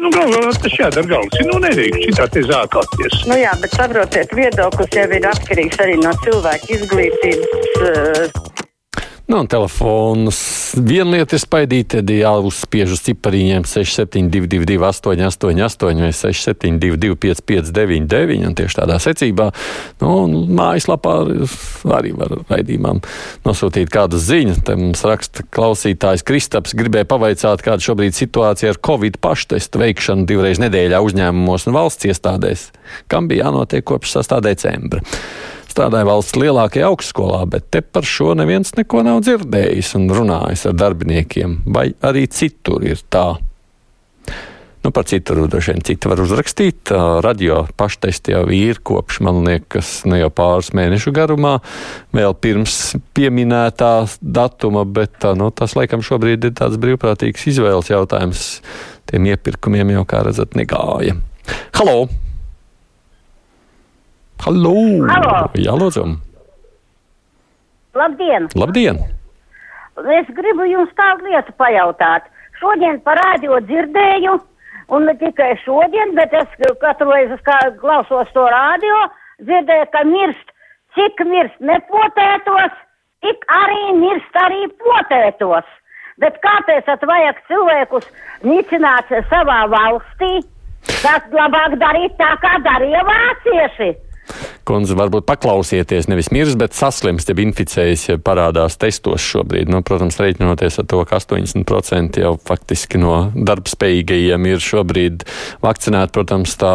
Nu, galvā tas jādara galvas. Nu, nedrīkst šitā te zākāties. Nu jā, bet saprotiet, viedoklis jau ir atkarīgs arī no cilvēka izglītības. Uh, Nu, un telefonus viena lieta ir spaidīt, tad jāuzspiež uz cipariņiem 6722, 888, vai 672, 559, un tieši tādā secībā. Nu, un mājaslapā arī var raidījumam nosūtīt kādu ziņu. Te mums raksta klausītājs Kristaps, gribēja pavaicāt, kāda šobrīd situācija ar Covid paštestu veikšanu divreiz nedēļā uzņēmumos un valsts iestādēs, kam bija jānotiek kopš 6. decembra strādāja valsts lielākajā augstskolā, bet te par šo neviens neko nav dzirdējis un runājis ar darbiniekiem, vai arī citur ir tā. Nu, par citu droši vien citu var uzrakstīt. Radio paštesti jau ir kopš, man liekas, ne jau pāris mēnešu garumā, vēl pirms pieminētā datuma, bet nu, tas laikam šobrīd ir tāds brīvprātīgs izvēles jautājums. Tiem iepirkumiem jau, kā redzat, negāja. Halo! Halo! Halo. Jā, lūdzu! Labdien! Labdien! Es gribu jums tādu lietu pajautāt. Šodien parādīju dzirdēju, un ne tikai šodien, bet es katru reizi, kā klausos to rādio, dzirdēju, ka mirst, cik mirst nepotētos, tik arī mirst arī potētos. Bet kāpēc tad vajag cilvēkus nicināt savā valstī? Tas labāk darīt tā, kā darīja vācieši. Kundze, varbūt paklausieties, nevis mirs, bet saslims, ja inficējas, ja parādās testos šobrīd. Nu, protams, reiķinoties ar to, ka 80% jau faktiski no darbspējīgajiem ir šobrīd vakcinēti, protams, tā.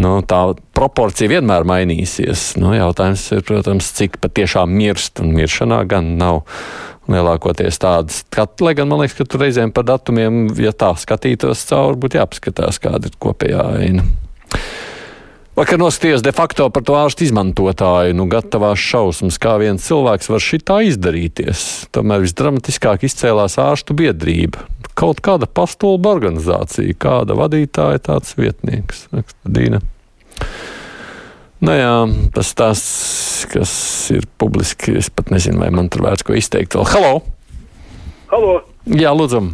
Nu, tā proporcija vienmēr mainīsies. Nu, jautājums ir, protams, cik patiešām mirst, un miršanā gan nav lielākoties tādas. Kat, lai gan man liekas, ka tur reizēm par datumiem, ja tā skatītos cauri, būtu jāpaskatās, kāda ir kopējā aina. Vakar nostājos de facto par to ārstu izmantotāju, nu, gatavās šausmas, kā viens cilvēks var šitā izdarīties. Tomēr visdramatiskāk izcēlās ārstu biedrība. Kaut kāda pastulba organizācija, kāda vadītāja, tāds vietnieks. Dīna. Nu jā, tas tas, kas ir publiski, es pat nezinu, vai man tur vērts ko izteikt vēl. Halo! Halo! Jā, lūdzu!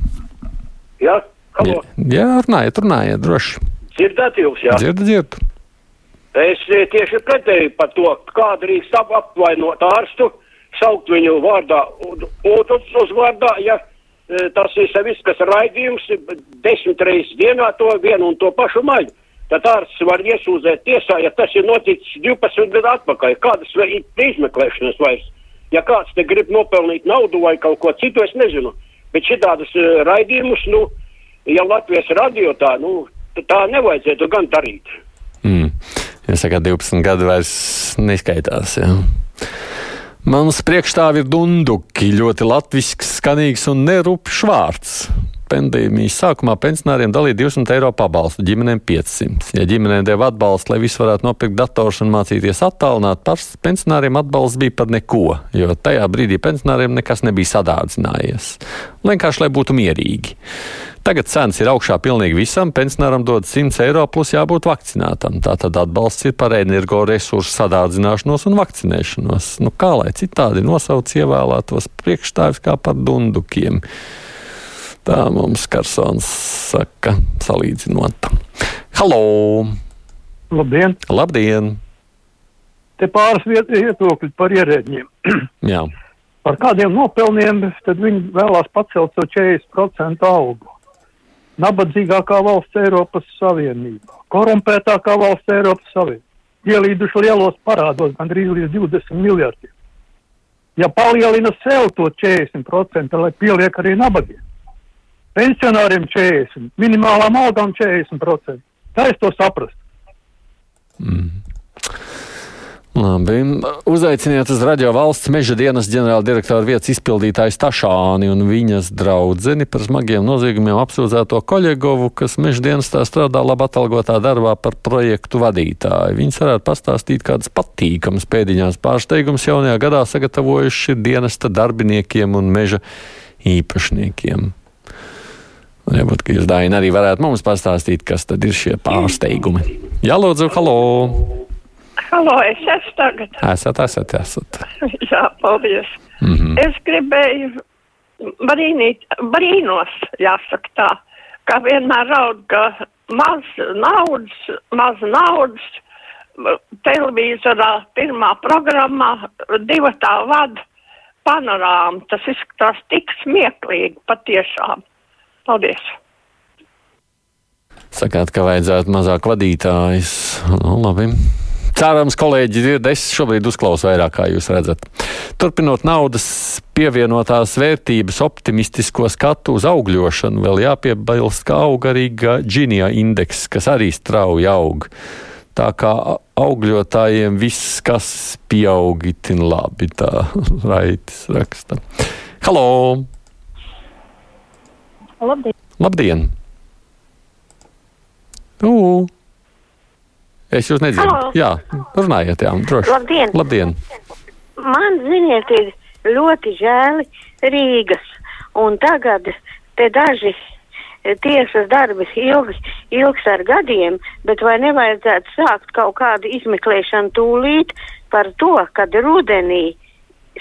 Jā, halo! Jā, jā runājiet, runājiet, droši. Dzirdēt jūs, jā? Dzirdu, dzirdu. Es eh, tieši pretēji par to, kā drīkst ap- apvainot ārstu, saukt viņu vārdā un un uz, uz vārdā, ja eh, tas ir viss, kas raidījums, desmit reizes dienā to vienu un to pašu maļu. Tad ārsts var iesūdzēt tiesā, ja tas ir noticis 12 gadu atpakaļ. Kādas ir izmeklēšanas vairs? Ja kāds te grib nopelnīt naudu vai kaut ko citu, es nezinu. Bet šitādus uh, raidījumus, nu, ja Latvijas radio tā, nu, tā nevajadzētu gan darīt. Mm. Jūs sakāt, 12 gadi vairs neskaitās. Jā. Mans priekšstāv ir dunduki, ļoti latvisks, skanīgs un nerupšs vārds. Pandēmijas sākumā pensionāriem dalīja 200 eiro pabalstu, ģimenēm 500. Ja ģimenēm deva atbalstu, lai visi varētu nopirkt dators un mācīties attālināt, pensionāriem atbalsts bija par neko, jo tajā brīdī pensionāriem nekas nebija sadārdzinājies. Vienkārši, lai būtu mierīgi. Tagad cenas ir augšā pilnīgi visam. Pensionāram dod 100 eiro plus jābūt vakcinētam. Tātad atbalsts ir par energoresursu sadārdzināšanos un vakcinēšanos. Nu, kā lai citādi nosauc ievēlētos priekšstāvis kā par dundukiem? Tā mums Karsons saka, salīdzinot. Halo! Labdien! Labdien! Te pāris viedokļi par ierēģiem. Jā. Par kādiem nopelniem tad viņi vēlās pacelt to 40% algu. Nabadzīgākā valsts Eiropas Savienībā, korumpētākā valsts Eiropas Savienībā, ielīduši lielos parādos gandrīz līdz 20 miljardiem. Ja palielina sev to 40%, lai pieliek arī nabagiem, pensionāriem 40%, minimālām algām 40%, tā es to saprastu. Labi. Uzaiciniet uz radio valsts meža dienas ģenerāldirektora vietas izpildītāju Stašāni un viņas draudzeni par smagiem noziegumiem apsūdzēto Koļegovu, kas meža dienestā strādā labi atalgotā darbā par projektu vadītāju. Viņas varētu pastāstīt kādas patīkamas pēdiņās pārsteigums jaunajā gadā sagatavojuši dienesta darbiniekiem un meža īpašniekiem. Varbūt, ka jūs, Daina, arī varētu mums pastāstīt, kas tad ir šie pārsteigumi. Jā, lūdzu, halo! Halo, es esmu tagad. Esat, esat, esat. Jā, paldies. Mhm. Es gribēju brīnīt, brīnos, jāsaka tā, kā vienmēr raud, ka maz naudas, maz naudas televīzorā pirmā programmā divi tā vada panorāma. Tas izskatās tik smieklīgi patiešām. Paldies! Sakāt, ka vajadzētu mazāk vadītājs. Nu, labi. Cerams, kolēģi dzird, es šobrīd uzklausu vairāk, kā jūs redzat. Turpinot naudas pievienotās vērtības optimistisko skatu uz augļošanu, vēl jāpiebilst, ka aug arī Gini indeks, kas arī strauji aug. Tā kā augļotājiem viss, kas pieaug, itin labi, tā raitis raksta. Halo! Labdien! Labdien! Ū! Es jūs nedzirdu. Halo. Jā, runājiet, jā, droši. Labdien! Labdien! Man, ziniet, ir ļoti žēli Rīgas, un tagad te daži tiesas darbi ilgi, ilgs ar gadiem, bet vai nevajadzētu sākt kaut kādu izmeklēšanu tūlīt par to, kad rudenī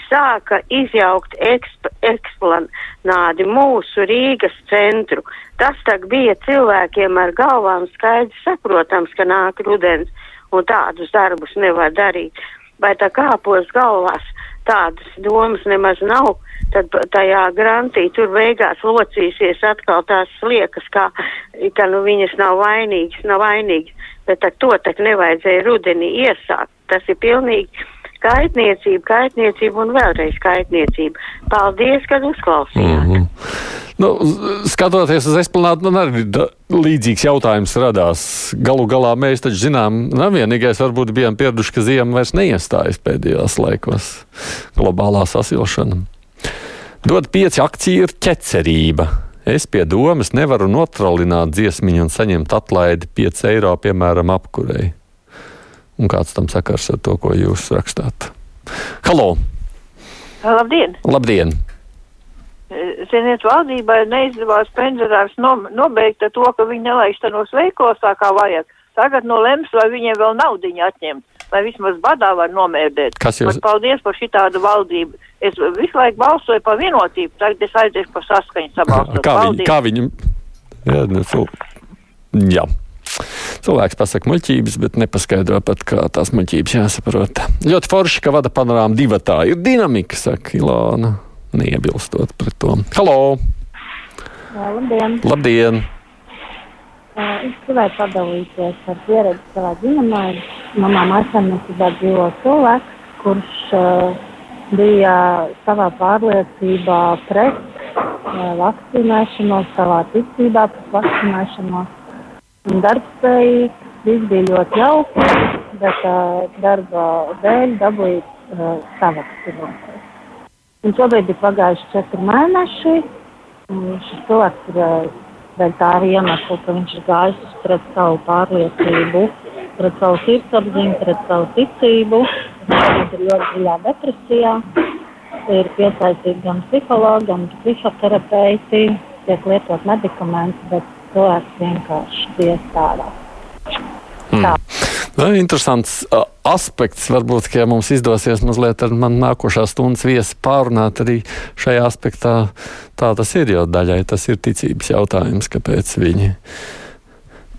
sāka izjaukt eksp eksplanādi mūsu Rīgas centru. Tas tak bija cilvēkiem ar galvām skaidrs saprotams, ka nāk rudens un tādus darbus nevar darīt. Vai tā kāpos galvās tādas domas nemaz nav, tad tajā grantī tur beigās locīsies atkal tās liekas, kā, ka nu viņas nav vainīgas, nav vainīgas, bet to tak nevajadzēja rudenī iesākt. Tas ir pilnīgi kaitniecība, kaitniecība un vēlreiz kaitniecība. Paldies, kad uzklausījāt. Mm -hmm. nu, skatoties uz esplanādu, man arī da, līdzīgs jautājums radās. Galu galā mēs taču zinām, nevienīgais varbūt bijām pieraduši, ka ziema vairs neiestājas pēdējos laikos. Globālā sasilšana. Dod pieci akciju ir ķecerība. Es pie domas nevaru notralināt dziesmiņu un saņemt atlaidi 5 eiro, piemēram, apkurei. Un kāds tam sakars ar to, ko jūs rakstāt? Halo! Labdien! Labdien! Ziniet, valdībai neizdevās pensionārs nom, nobeigt to, ka viņi nelaišanos veiklos tā kā vajag. Tagad no lems, vai viņiem vēl naudiņu atņemt, vai vismaz badā var nomērdēt. Kas jūs- Bet paldies par šitādu valdību. Es visu laiku balsoju par vienotību, tagad es aiziešu par saskaņu sabalsot. Kā viņi, kā viņi, jā, ne, cil... jā. Cilvēks pasaka muļķības, bet nepaskaidro pat, kā tās muļķības jāsaprot. Ļoti forši, ka vada panorāma divatā. Ir dinamika, saka Ilāna, neiebilstot pret to. Halo! Jā, Labdien! Labdien! Uh, Es gribēju padalīties ar pieredzi savā ģimenē. Manā mājasēmniecībā dzīvo cilvēks, kurš uh, bija savā pārliecībā pret uh, vakcinēšanos, savā ticībā pret vakcinēšanos. Un Darbspējīgs, viss bija ļoti jauki, bet uh, darba dēļ dabūja uh, savakcinoties. Un šobrīd ir pagājuši četri mēneši. Šis cilvēks ir uh, dēļ tā arī iemesla, ka viņš ir gājis pret savu pārliecību, pret savu sirdsapziņu, pret savu ticību. Viņš ir ļoti dziļā depresijā. Ir piesaistīti gan psihologi, gan psihoterapeiti, tiek lietot medikamenti, bet cilvēks vienkārši diez tādā. Tā. Nu, interesants a, aspekts. Varbūt, ka ja mums izdosies mazliet ar mani nākošā stundas viesi pārunāt arī šajā aspektā. Tā tas ir jau daļai. Tas ir ticības jautājums, kāpēc viņi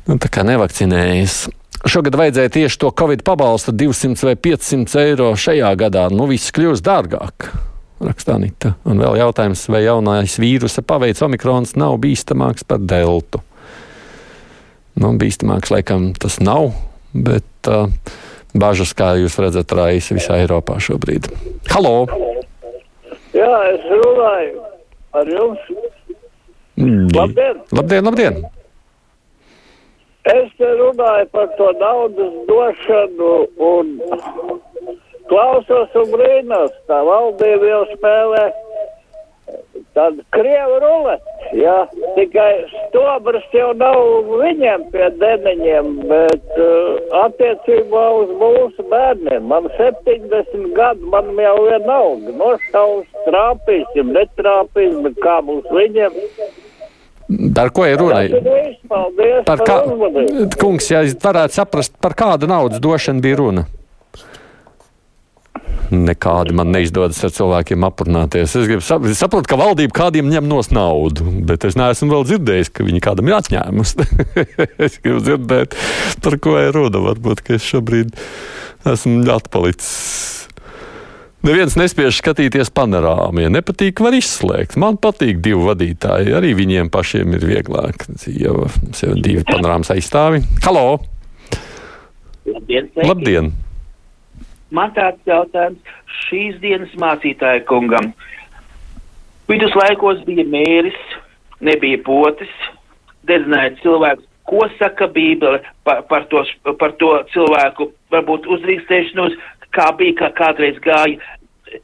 nu, tā kā nevakcinējas. Šogad vajadzēja tieši to Covid pabalstu 200 vai 500 eiro šajā gadā. Nu, viss kļūst dārgāk. Rakstā Nita. Un vēl jautājums, vai jaunais vīrusa paveids omikrons nav bīstamāks par deltu. Nu, bīstamāks laikam tas nav, bet uh, bažas, kā jūs redzat, raisa visā Eiropā šobrīd. Halo! Jā, es runāju ar jums. Labdien! Labdien, labdien! Es te runāju par to naudas došanu un klausos un brīnos, tā valdība jau spēlē tādu krievu ruleti, jā, tikai stobrs jau nav viņiem pie deniņiem, bet uh, attiecībā uz mūsu bērniem, man 70 gadu, man jau vienalga, nošaus, trāpīsim, netrāpīsim, bet kā būs viņiem. Par ko ir runa? Paldies Par par, kā, uzmanību. kungs, ja varētu saprast, par kādu naudas došanu bija runa? Nekādi man neizdodas ar cilvēkiem aprunāties. Es gribu sap saprotu, ka valdība kādiem ņem nos naudu, bet es neesmu vēl dzirdējis, ka viņi kādam ir atņēmusi. es gribu dzirdēt, par ko ir runa. Varbūt, ka es šobrīd esmu atpalicis. Neviens nespēj skatīties panorāmu. Ja nepatīk, var izslēgt. Man patīk divi vadītāji. Arī viņiem pašiem ir vieglāk. Jo mums ir divi panorāmas aizstāvi. Halo! Labdien! Sveiki. Labdien! Man tāds jautājums šīs dienas mācītāja kungam. Viduslaikos bija mēris, nebija potis, dedzināja cilvēkus. Ko saka Bībele par, par, to, par to cilvēku, varbūt uzdrīkstēšanos, kā bija, kā kādreiz gāja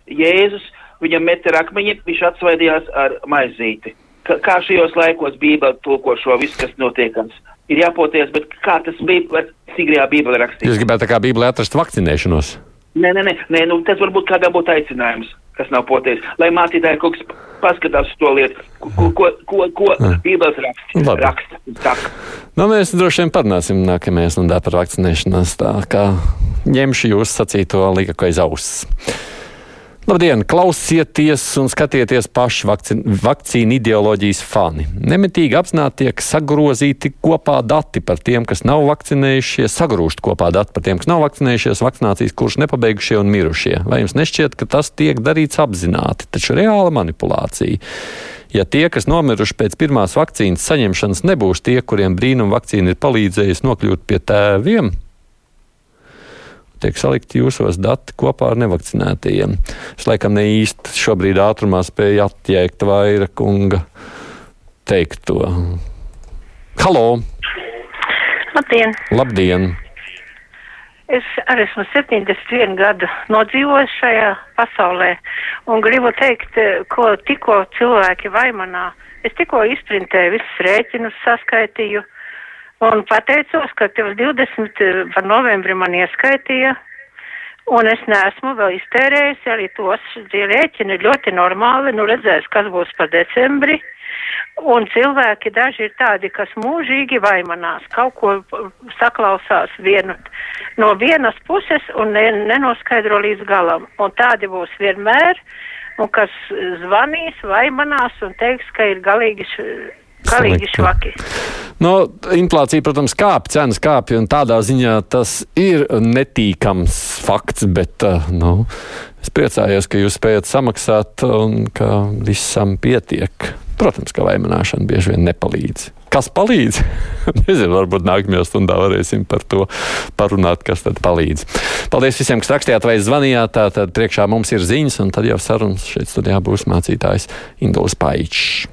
Jēzus, viņam meta akmeņi, viņš atsvaidījās ar maizīti. Kā, kā šajos laikos Bībele tulko šo visu, kas notiekams? Ir jāpoties, bet kā tas bija, Sigrajā Bībelē rakstīts? Jūs gribētu kā Bībelē atrast vakcinēšanos? Nē, nē, nē, nē nu, tas varbūt kādam būtu aicinājums, kas nav poties, lai mācītāji kaut kas paskatās uz to lietu, ko, ko, ko, ko Bībeles raksta. Labi. raksta saka. Nu, mēs droši vien parunāsim nākamajā stundā par vakcinēšanos. Tā kā ņemšu jūs sacīto līga aiz auss. Labdien, klausieties un skatieties paši vakcīnu, vakcīnu ideoloģijas fani. Nemitīgi apzināti tiek sagrozīti kopā dati par tiem, kas nav vakcinējušies, sagrūst kopā dati par tiem, kas nav vakcinējušies, vakcinācijas kurš nepabeigušie un mirušie. Vai jums nešķiet, ka tas tiek darīts apzināti, taču reāla manipulācija? Ja tie, kas nomiruši pēc pirmās vakcīnas saņemšanas, nebūs tie, kuriem brīnum vakcīna ir palīdzējusi nokļūt pie tēviem, tiek salikti jūsos dati kopā ar nevakcinētajiem. Es laikam ne īsti šobrīd ātrumā spēju atjēgt vaira kunga teikto. Halo! Labdien! Labdien! Es arī esmu 71 gadu nodzīvojis šajā pasaulē un gribu teikt, ko tikko cilvēki vaimanā. Es tikko izprintēju visus rēķinus, saskaitīju un pateicos, ka tos 20 par novembri man ieskaitīja. Un es neesmu vēl iztērējis arī tos rēķini ļoti normāli, nu redzēs, kas būs par decembri. Un cilvēki daži ir tādi, kas mūžīgi vaimanās, kaut ko saklausās vienu, no vienas puses un ne, nenoskaidro līdz galam. Un tādi būs vienmēr, un kas zvanīs, vaimanās un teiks, ka ir galīgi, š, galīgi švaki. No, inflācija, protams, kāpj, cenas kāpj, un tādā ziņā tas ir netīkams fakts, bet uh, nu, es priecājos, ka jūs spējat samaksāt un ka visam pietiek. Protams, ka vainināšana bieži vien nepalīdz. Kas palīdz? Nezinu, varbūt nākamajā stundā varēsim par to parunāt, kas tad palīdz. Paldies visiem, kas rakstījāt vai zvanījāt. Tātad priekšā mums ir ziņas, un tad jau sarunas šeit studijā būs mācītājs Induls Paičs.